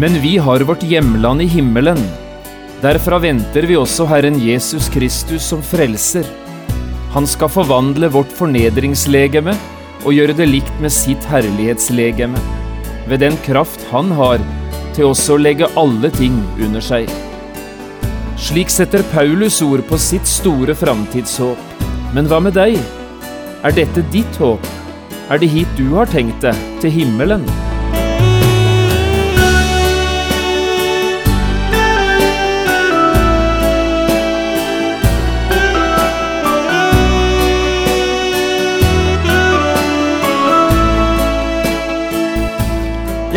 Men vi har vårt hjemland i himmelen. Derfra venter vi også Herren Jesus Kristus som frelser. Han skal forvandle vårt fornedringslegeme og gjøre det likt med sitt herlighetslegeme, ved den kraft han har til også å legge alle ting under seg. Slik setter Paulus ord på sitt store framtidshåp. Men hva med deg? Er dette ditt håp? Er det hit du har tenkt deg, til himmelen?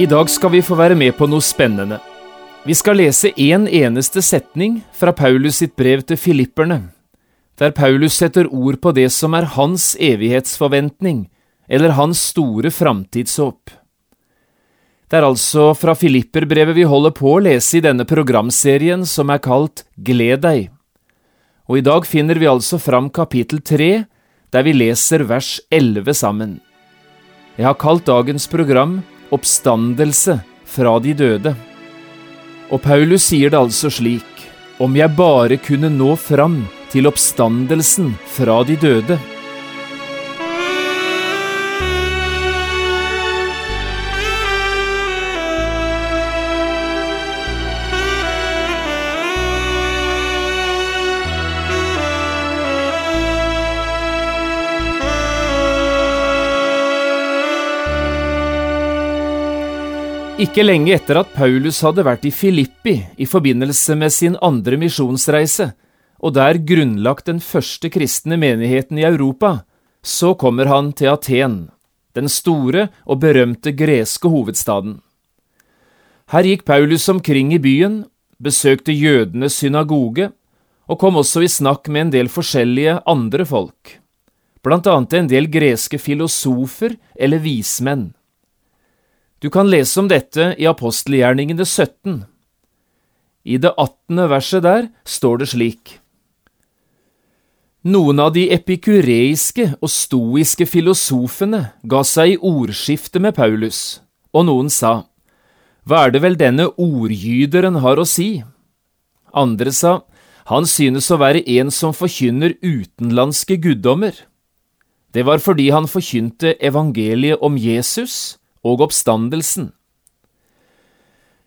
I dag skal vi få være med på noe spennende. Vi skal lese én en eneste setning fra Paulus sitt brev til filipperne, der Paulus setter ord på det som er hans evighetsforventning, eller hans store framtidshåp. Det er altså fra Filipperbrevet vi holder på å lese i denne programserien som er kalt Gled deg. Og i dag finner vi altså fram kapittel tre, der vi leser vers elleve sammen. Jeg har kalt dagens program oppstandelse fra de døde. Og Paulus sier det altså slik, om jeg bare kunne nå fram til oppstandelsen fra de døde. Ikke lenge etter at Paulus hadde vært i Filippi i forbindelse med sin andre misjonsreise, og der grunnlagt den første kristne menigheten i Europa, så kommer han til Aten, den store og berømte greske hovedstaden. Her gikk Paulus omkring i byen, besøkte jødenes synagoge, og kom også i snakk med en del forskjellige andre folk, blant annet en del greske filosofer eller vismenn. Du kan lese om dette i apostelgjerningene 17. I det attende verset der står det slik. Noen av de epikureiske og stoiske filosofene ga seg i ordskifte med Paulus, og noen sa, Hva er det vel denne ordgyderen har å si? Andre sa, Han synes å være en som forkynner utenlandske guddommer. Det var fordi han forkynte evangeliet om Jesus, og oppstandelsen.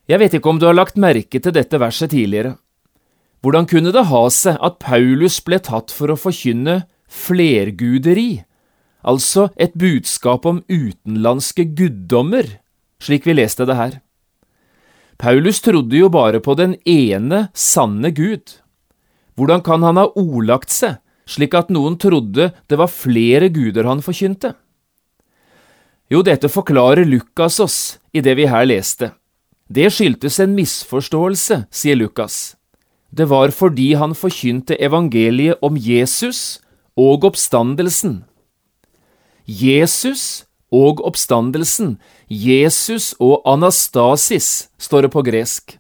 Jeg vet ikke om du har lagt merke til dette verset tidligere. Hvordan kunne det ha seg at Paulus ble tatt for å forkynne flerguderi, altså et budskap om utenlandske guddommer, slik vi leste det her? Paulus trodde jo bare på den ene sanne Gud. Hvordan kan han ha ordlagt seg slik at noen trodde det var flere guder han forkynte? Jo, dette forklarer Lukas oss i det vi her leste. Det skyldtes en misforståelse, sier Lukas. Det var fordi han forkynte evangeliet om Jesus og oppstandelsen. Jesus og oppstandelsen, Jesus og anastasis, står det på gresk.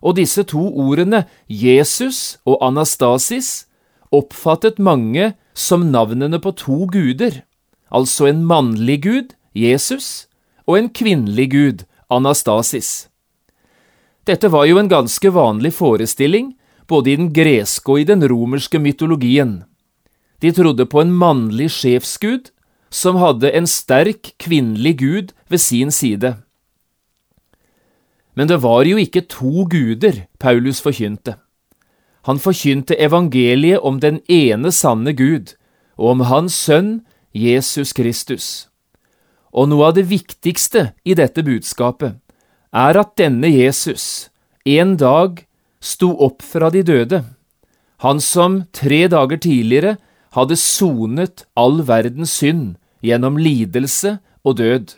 Og disse to ordene, Jesus og anastasis, oppfattet mange som navnene på to guder, altså en mannlig gud Jesus, og en kvinnelig gud, Anastasis. Dette var jo en ganske vanlig forestilling, både i den greske og i den romerske mytologien. De trodde på en mannlig sjefsgud som hadde en sterk kvinnelig gud ved sin side. Men det var jo ikke to guder Paulus forkynte. Han forkynte evangeliet om den ene sanne Gud, og om Hans sønn Jesus Kristus. Og noe av det viktigste i dette budskapet er at denne Jesus en dag sto opp fra de døde, han som tre dager tidligere hadde sonet all verdens synd gjennom lidelse og død.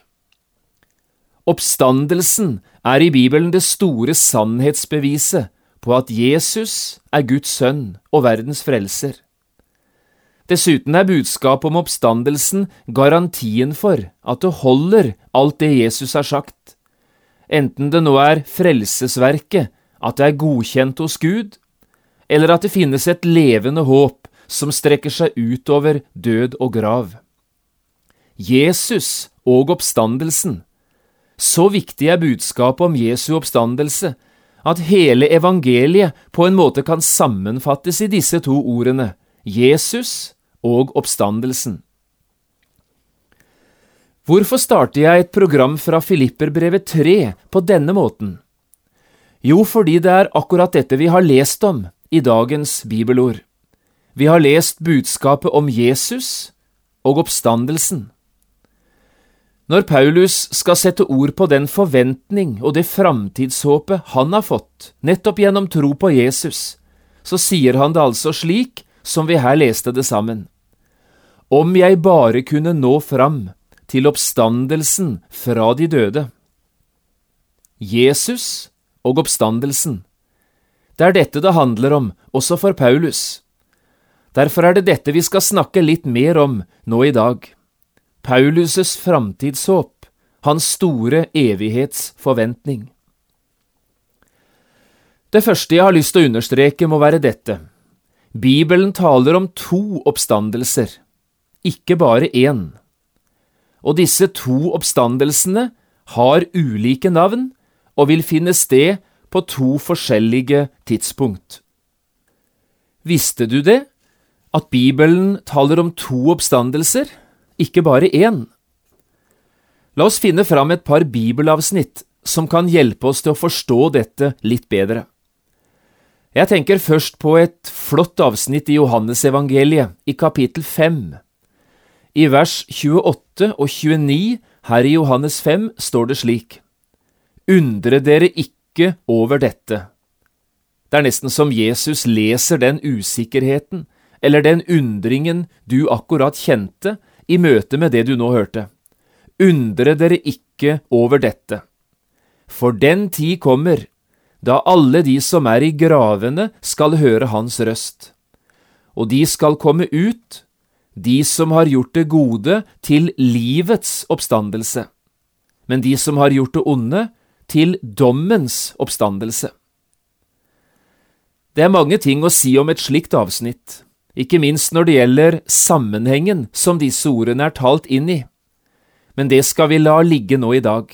Oppstandelsen er i Bibelen det store sannhetsbeviset på at Jesus er Guds sønn og verdens frelser. Dessuten er budskapet om oppstandelsen garantien for at det holder alt det Jesus har sagt, enten det nå er frelsesverket, at det er godkjent hos Gud, eller at det finnes et levende håp som strekker seg utover død og grav. Jesus og oppstandelsen. Så viktig er budskapet om Jesu oppstandelse at hele evangeliet på en måte kan sammenfattes i disse to ordene, Jesus og oppstandelsen. Hvorfor starter jeg et program fra Filipperbrevet 3 på denne måten? Jo, fordi det er akkurat dette vi har lest om i dagens bibelord. Vi har lest budskapet om Jesus og oppstandelsen. Når Paulus skal sette ord på den forventning og det framtidshåpet han har fått, nettopp gjennom tro på Jesus, så sier han det altså slik som vi her leste det sammen. Om jeg bare kunne nå fram til oppstandelsen fra de døde. Jesus og oppstandelsen. Det er dette det handler om, også for Paulus. Derfor er det dette vi skal snakke litt mer om nå i dag. Paulus' framtidshåp, hans store evighetsforventning. Det første jeg har lyst til å understreke, må være dette. Bibelen taler om to oppstandelser, ikke bare én. Og disse to oppstandelsene har ulike navn og vil finne sted på to forskjellige tidspunkt. Visste du det, at Bibelen taler om to oppstandelser, ikke bare én? La oss finne fram et par bibelavsnitt som kan hjelpe oss til å forstå dette litt bedre. Jeg tenker først på et flott avsnitt i Johannesevangeliet, i kapittel 5. I vers 28 og 29 her i Johannes 5 står det slik:" Undre dere ikke over dette. Det er nesten som Jesus leser den usikkerheten, eller den undringen du akkurat kjente i møte med det du nå hørte. Undre dere ikke over dette. For den tid kommer da alle de som er i gravene skal høre hans røst. Og de skal komme ut, de som har gjort det gode, til livets oppstandelse, men de som har gjort det onde, til dommens oppstandelse. Det er mange ting å si om et slikt avsnitt, ikke minst når det gjelder sammenhengen som disse ordene er talt inn i, men det skal vi la ligge nå i dag.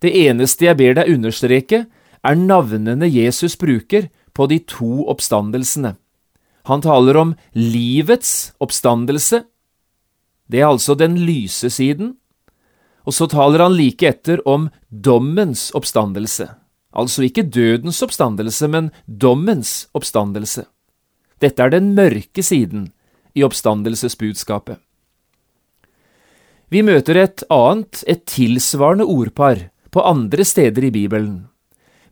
Det eneste jeg ber deg understreke, er navnene Jesus bruker på de to oppstandelsene. Han taler om livets oppstandelse, det er altså den lyse siden, og så taler han like etter om dommens oppstandelse, altså ikke dødens oppstandelse, men dommens oppstandelse. Dette er den mørke siden i oppstandelsesbudskapet. Vi møter et annet, et tilsvarende ordpar på andre steder i Bibelen.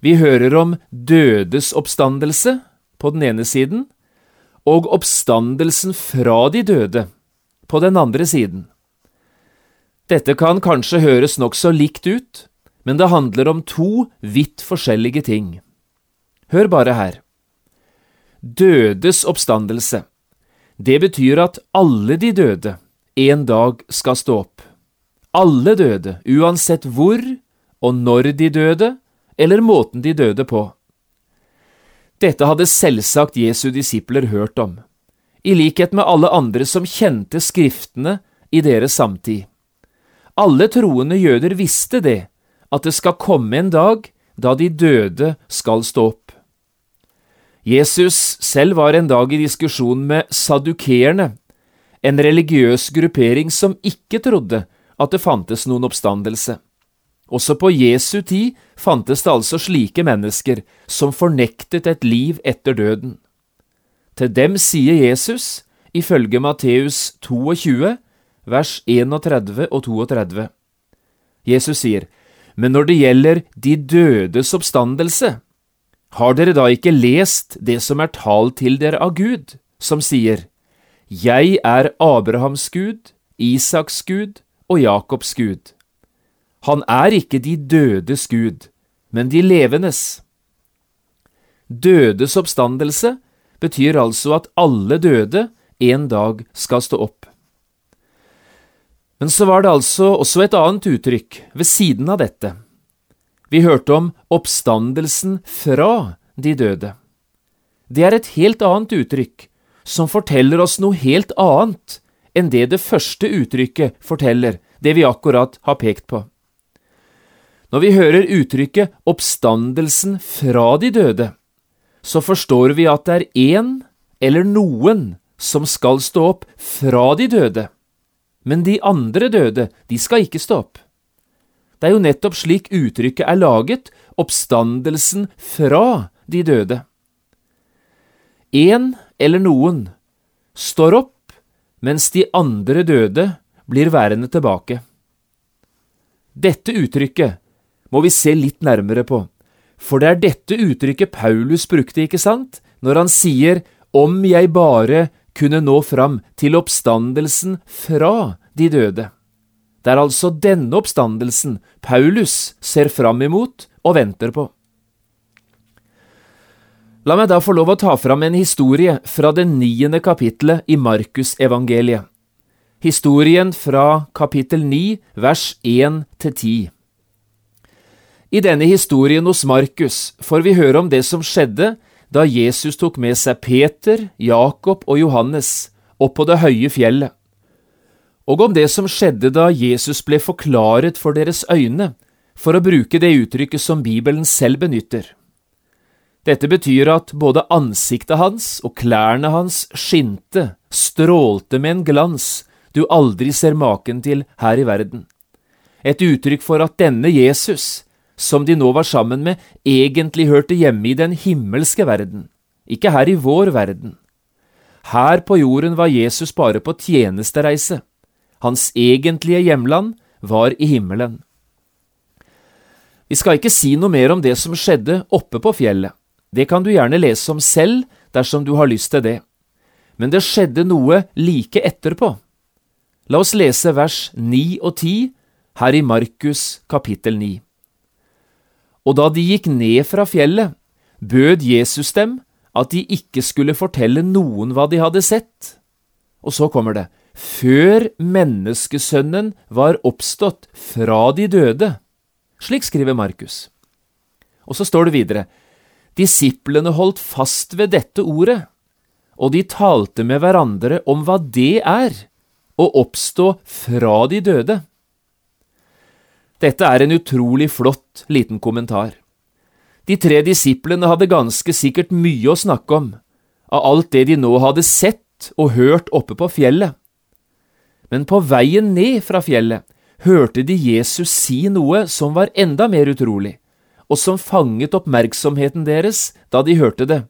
Vi hører om dødes oppstandelse på den ene siden, og oppstandelsen fra de døde på den andre siden. Dette kan kanskje høres nokså likt ut, men det handler om to vidt forskjellige ting. Hør bare her. Dødes oppstandelse. Det betyr at alle de døde en dag skal stå opp. Alle døde, uansett hvor og når de døde, eller måten de døde på. Dette hadde selvsagt Jesu disipler hørt om, i likhet med alle andre som kjente Skriftene i deres samtid. Alle troende jøder visste det, at det skal komme en dag da de døde skal stå opp. Jesus selv var en dag i diskusjon med sadukeerne, en religiøs gruppering som ikke trodde at det fantes noen oppstandelse. Også på Jesu tid fantes det altså slike mennesker som fornektet et liv etter døden. Til dem sier Jesus, ifølge Matteus 22, vers 31 og 32. Jesus sier, Men når det gjelder de dødes oppstandelse, har dere da ikke lest det som er talt til dere av Gud, som sier, Jeg er Abrahams Gud, Isaks Gud og Jakobs Gud. Han er ikke de dødes Gud, men de levendes. Dødes oppstandelse betyr altså at alle døde en dag skal stå opp. Men så var det altså også et annet uttrykk ved siden av dette. Vi hørte om oppstandelsen fra de døde. Det er et helt annet uttrykk, som forteller oss noe helt annet enn det det første uttrykket forteller, det vi akkurat har pekt på. Når vi hører uttrykket oppstandelsen fra de døde, så forstår vi at det er én eller noen som skal stå opp fra de døde, men de andre døde, de skal ikke stå opp. Det er jo nettopp slik uttrykket er laget, oppstandelsen fra de døde. En eller noen står opp, mens de andre døde blir værende tilbake. Dette uttrykket må vi se litt nærmere på, for det er dette uttrykket Paulus brukte, ikke sant, når han sier om jeg bare kunne nå fram til oppstandelsen fra de døde. Det er altså denne oppstandelsen Paulus ser fram imot og venter på. La meg da få lov å ta fram en historie fra det niende kapittelet i Markusevangeliet. Historien fra kapittel 9, vers 1 til 10. I denne historien hos Markus får vi høre om det som skjedde da Jesus tok med seg Peter, Jakob og Johannes opp på det høye fjellet, og om det som skjedde da Jesus ble forklaret for deres øyne, for å bruke det uttrykket som Bibelen selv benytter. Dette betyr at både ansiktet hans og klærne hans skinte, strålte med en glans du aldri ser maken til her i verden. Et uttrykk for at denne Jesus, som de nå var sammen med, egentlig hørte hjemme i den himmelske verden, ikke her i vår verden. Her på jorden var Jesus bare på tjenestereise. Hans egentlige hjemland var i himmelen. Vi skal ikke si noe mer om det som skjedde oppe på fjellet. Det kan du gjerne lese om selv dersom du har lyst til det. Men det skjedde noe like etterpå. La oss lese vers 9 og 10 her i Markus kapittel 9. Og da de gikk ned fra fjellet, bød Jesus dem at de ikke skulle fortelle noen hva de hadde sett. Og så kommer det, før menneskesønnen var oppstått fra de døde. Slik skriver Markus. Og så står det videre, disiplene holdt fast ved dette ordet, og de talte med hverandre om hva det er, å oppstå fra de døde. Dette er en utrolig flott liten kommentar. De tre disiplene hadde ganske sikkert mye å snakke om, av alt det de nå hadde sett og hørt oppe på fjellet. Men på veien ned fra fjellet hørte de Jesus si noe som var enda mer utrolig, og som fanget oppmerksomheten deres da de hørte det.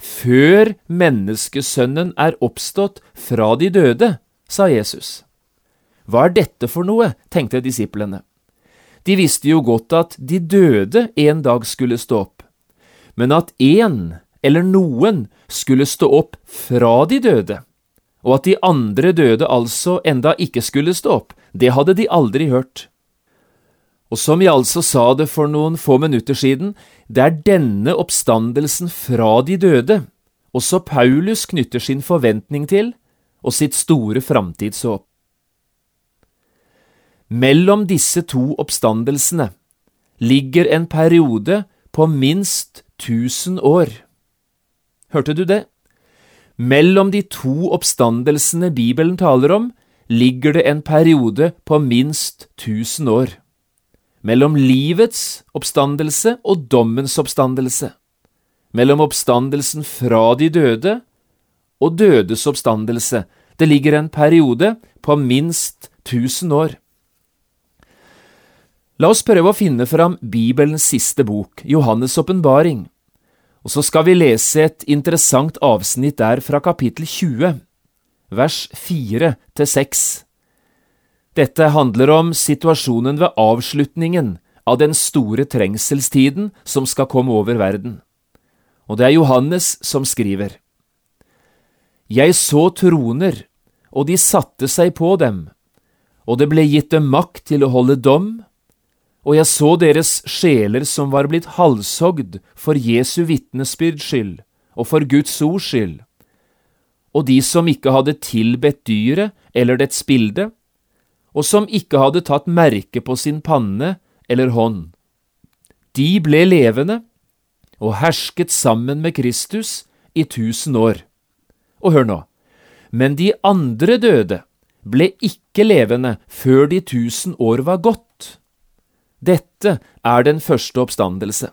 Før menneskesønnen er oppstått fra de døde, sa Jesus. Hva er dette for noe, tenkte disiplene. De visste jo godt at de døde en dag skulle stå opp, men at én eller noen skulle stå opp fra de døde, og at de andre døde altså enda ikke skulle stå opp, det hadde de aldri hørt. Og som jeg altså sa det for noen få minutter siden, det er denne oppstandelsen fra de døde også Paulus knytter sin forventning til og sitt store framtidshåp. Mellom disse to oppstandelsene ligger en periode på minst tusen år. Hørte du det? Mellom de to oppstandelsene Bibelen taler om, ligger det en periode på minst tusen år. Mellom livets oppstandelse og dommens oppstandelse. Mellom oppstandelsen fra de døde og dødes oppstandelse. Det ligger en periode på minst tusen år. La oss prøve å finne fram Bibelens siste bok, Johannes' åpenbaring, og så skal vi lese et interessant avsnitt der fra kapittel 20, vers 4 til 6. Dette handler om situasjonen ved avslutningen av den store trengselstiden som skal komme over verden. Og det er Johannes som skriver. Jeg så troner, og de satte seg på dem og det ble gitt dem makt til å holde dom, og jeg så deres sjeler som var blitt halshogd for Jesu vitnesbyrds skyld og for Guds ords skyld, og de som ikke hadde tilbedt dyret eller dets bilde, og som ikke hadde tatt merke på sin panne eller hånd. De ble levende og hersket sammen med Kristus i tusen år. Og hør nå, men de andre døde ble ikke levende før de tusen år var gått. Dette er den første oppstandelse.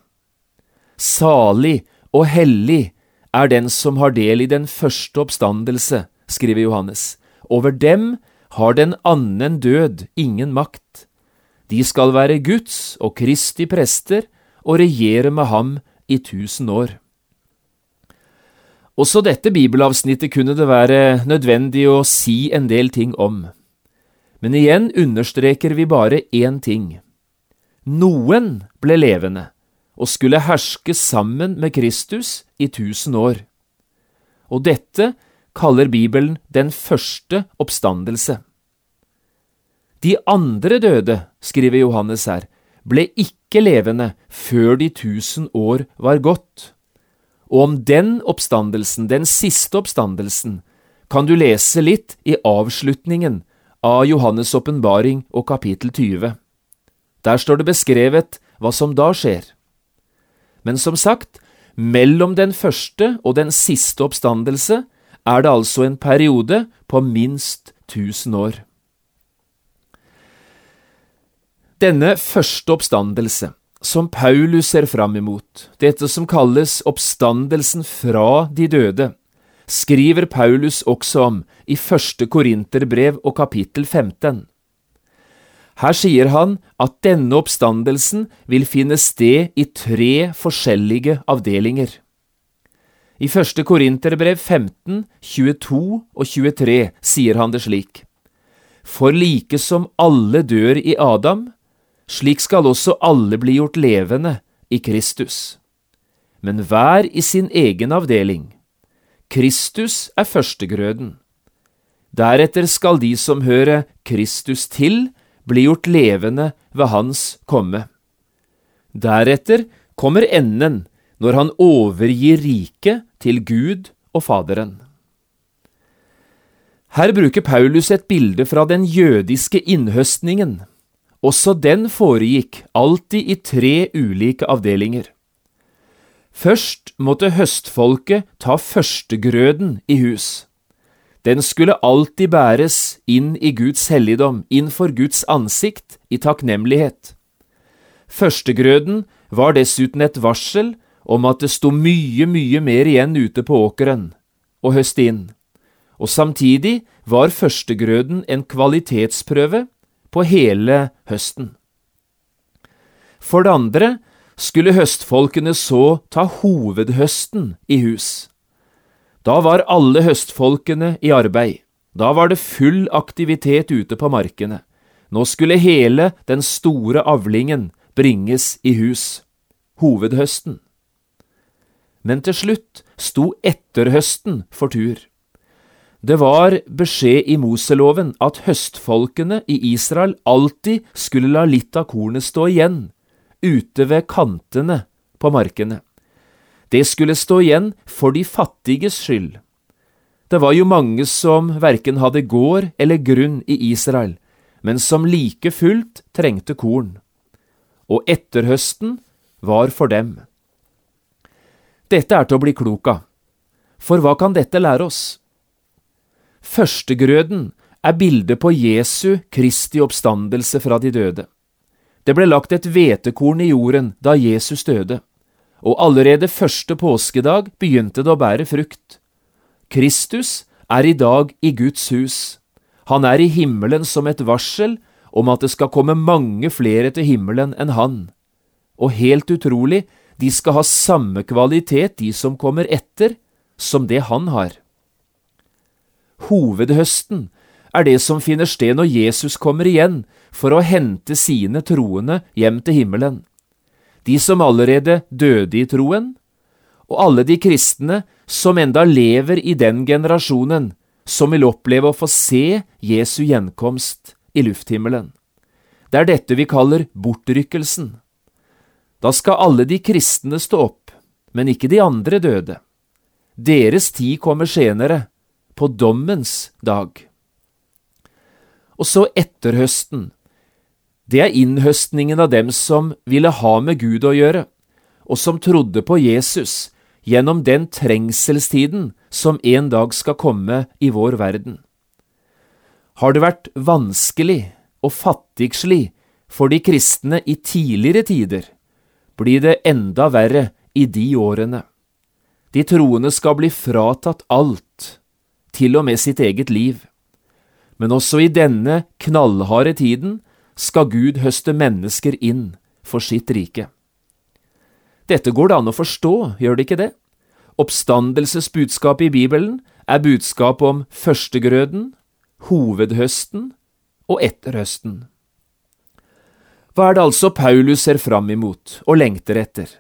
Salig og hellig er den som har del i den første oppstandelse, skriver Johannes. Over dem har den annen død ingen makt. De skal være Guds og Kristi prester og regjere med ham i tusen år. Også dette bibelavsnittet kunne det være nødvendig å si en del ting om. Men igjen understreker vi bare én ting. Noen ble levende og skulle herske sammen med Kristus i tusen år. Og dette kaller Bibelen den første oppstandelse. De andre døde, skriver Johannes her, ble ikke levende før de tusen år var gått. Og om den oppstandelsen, den siste oppstandelsen, kan du lese litt i avslutningen av Johannes' åpenbaring og kapittel 20. Der står det beskrevet hva som da skjer. Men som sagt, mellom den første og den siste oppstandelse er det altså en periode på minst 1000 år. Denne første oppstandelse, som Paulus ser fram imot, dette som kalles oppstandelsen fra de døde, skriver Paulus også om i første Korinterbrev og kapittel 15. Her sier han at denne oppstandelsen vil finne sted i tre forskjellige avdelinger. I første Korinterbrev 15, 22 og 23 sier han det slik. For like som alle dør i Adam, slik skal også alle bli gjort levende i Kristus. Men hver i sin egen avdeling. Kristus er førstegrøden. Deretter skal de som hører Kristus til, bli gjort levende ved hans komme. Deretter kommer enden når han overgir riket til Gud og Faderen. Her bruker Paulus et bilde fra den jødiske innhøstningen. Også den foregikk alltid i tre ulike avdelinger. Først måtte høstfolket ta førstegrøden i hus. Den skulle alltid bæres inn i Guds helligdom, innfor Guds ansikt, i takknemlighet. Førstegrøden var dessuten et varsel om at det sto mye, mye mer igjen ute på åkeren å høste inn, og samtidig var førstegrøden en kvalitetsprøve på hele høsten. For det andre skulle høstfolkene så ta hovedhøsten i hus. Da var alle høstfolkene i arbeid, da var det full aktivitet ute på markene. Nå skulle hele den store avlingen bringes i hus, hovedhøsten. Men til slutt sto etterhøsten for tur. Det var beskjed i Moseloven at høstfolkene i Israel alltid skulle la litt av kornet stå igjen, ute ved kantene på markene. Det skulle stå igjen for de fattiges skyld. Det var jo mange som verken hadde gård eller grunn i Israel, men som like fullt trengte korn. Og etterhøsten var for dem. Dette er til å bli klok av, for hva kan dette lære oss? Førstegrøden er bildet på Jesu Kristi oppstandelse fra de døde. Det ble lagt et hvetekorn i jorden da Jesus døde, og allerede første påskedag begynte det å bære frukt. Kristus er i dag i Guds hus. Han er i himmelen som et varsel om at det skal komme mange flere til himmelen enn han. Og helt utrolig, de skal ha samme kvalitet, de som kommer etter, som det han har. Hovedhøsten er det som finner sted når Jesus kommer igjen for å hente sine troende hjem til himmelen. De som allerede døde i troen, og alle de kristne som enda lever i den generasjonen som vil oppleve å få se Jesu gjenkomst i lufthimmelen. Det er dette vi kaller bortrykkelsen. Da skal alle de kristne stå opp, men ikke de andre døde. Deres tid kommer senere, på dommens dag. Og så etterhøsten. Det er innhøstningen av dem som ville ha med Gud å gjøre, og som trodde på Jesus gjennom den trengselstiden som en dag skal komme i vår verden. Har det vært vanskelig og fattigslig for de kristne i tidligere tider, blir det enda verre i de årene. De troende skal bli fratatt alt, til og med sitt eget liv. Men også i denne knallharde tiden skal Gud høste mennesker inn for sitt rike. Dette går det an å forstå, gjør det ikke det? Oppstandelsesbudskapet i Bibelen er budskap om førstegrøden, hovedhøsten og etterhøsten. Hva er det altså Paulus ser fram imot og lengter etter?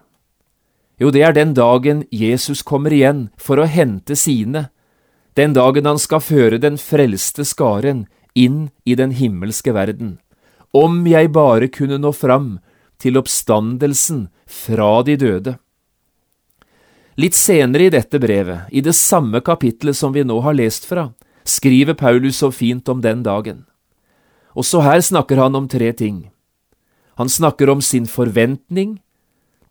Jo, det er den dagen Jesus kommer igjen for å hente sine, den dagen han skal føre den frelste skaren inn i den himmelske verden. Om jeg bare kunne nå fram til oppstandelsen fra de døde. Litt senere i dette brevet, i det samme kapitlet som vi nå har lest fra, skriver Paulus så fint om den dagen. Også her snakker han om tre ting. Han snakker om sin forventning,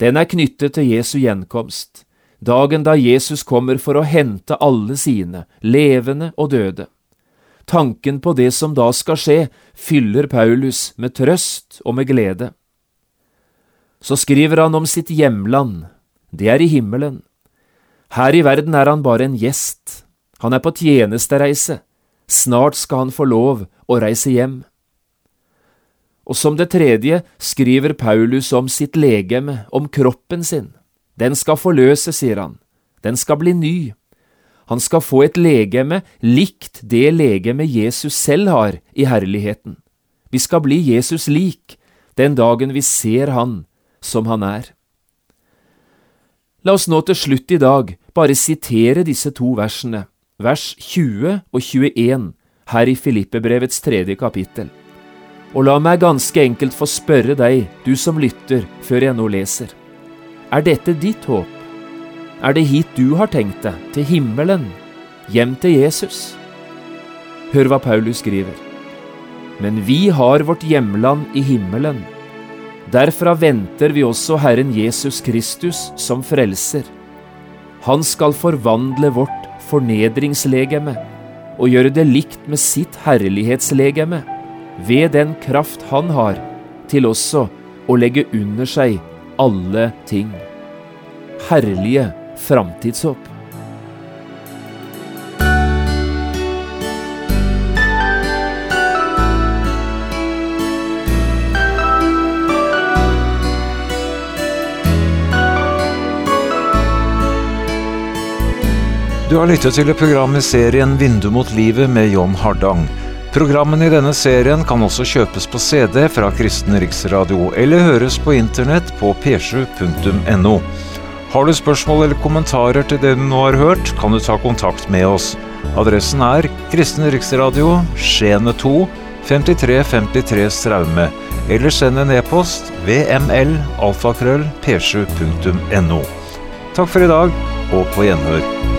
den er knyttet til Jesu gjenkomst, dagen da Jesus kommer for å hente alle sine, levende og døde. Tanken på det som da skal skje, fyller Paulus med trøst og med glede. Så skriver han om sitt hjemland, det er i himmelen. Her i verden er han bare en gjest, han er på tjenestereise, snart skal han få lov å reise hjem. Og som det tredje skriver Paulus om sitt legeme, om kroppen sin. Den skal forløse, sier han. Den skal bli ny. Han skal få et legeme likt det legeme Jesus selv har i herligheten. Vi skal bli Jesus lik den dagen vi ser han som han er. La oss nå til slutt i dag bare sitere disse to versene, vers 20 og 21, her i Filippebrevets tredje kapittel. Og la meg ganske enkelt få spørre deg, du som lytter, før jeg nå leser. Er dette ditt håp? Er det hit du har tenkt deg, til himmelen, hjem til Jesus? Hør hva Paulus skriver. Men vi har vårt hjemland i himmelen. Derfra venter vi også Herren Jesus Kristus som frelser. Han skal forvandle vårt fornedringslegeme og gjøre det likt med sitt herlighetslegeme ved den kraft han har til også å legge under seg alle ting. Herlige framtidshåp. Du har lyttet til et program i serien Vindu mot livet med John Hardang. Programmene i denne serien kan også kjøpes på CD fra Kristen Riksradio, eller høres på internett på p7.no. Har du spørsmål eller kommentarer til det du nå har hørt, kan du ta kontakt med oss. Adressen er Kristen Riksradio, Skiene 2, 5353 Straume, eller send en e-post vml alfakrøll p7.no. Takk for i dag, og på gjenhør.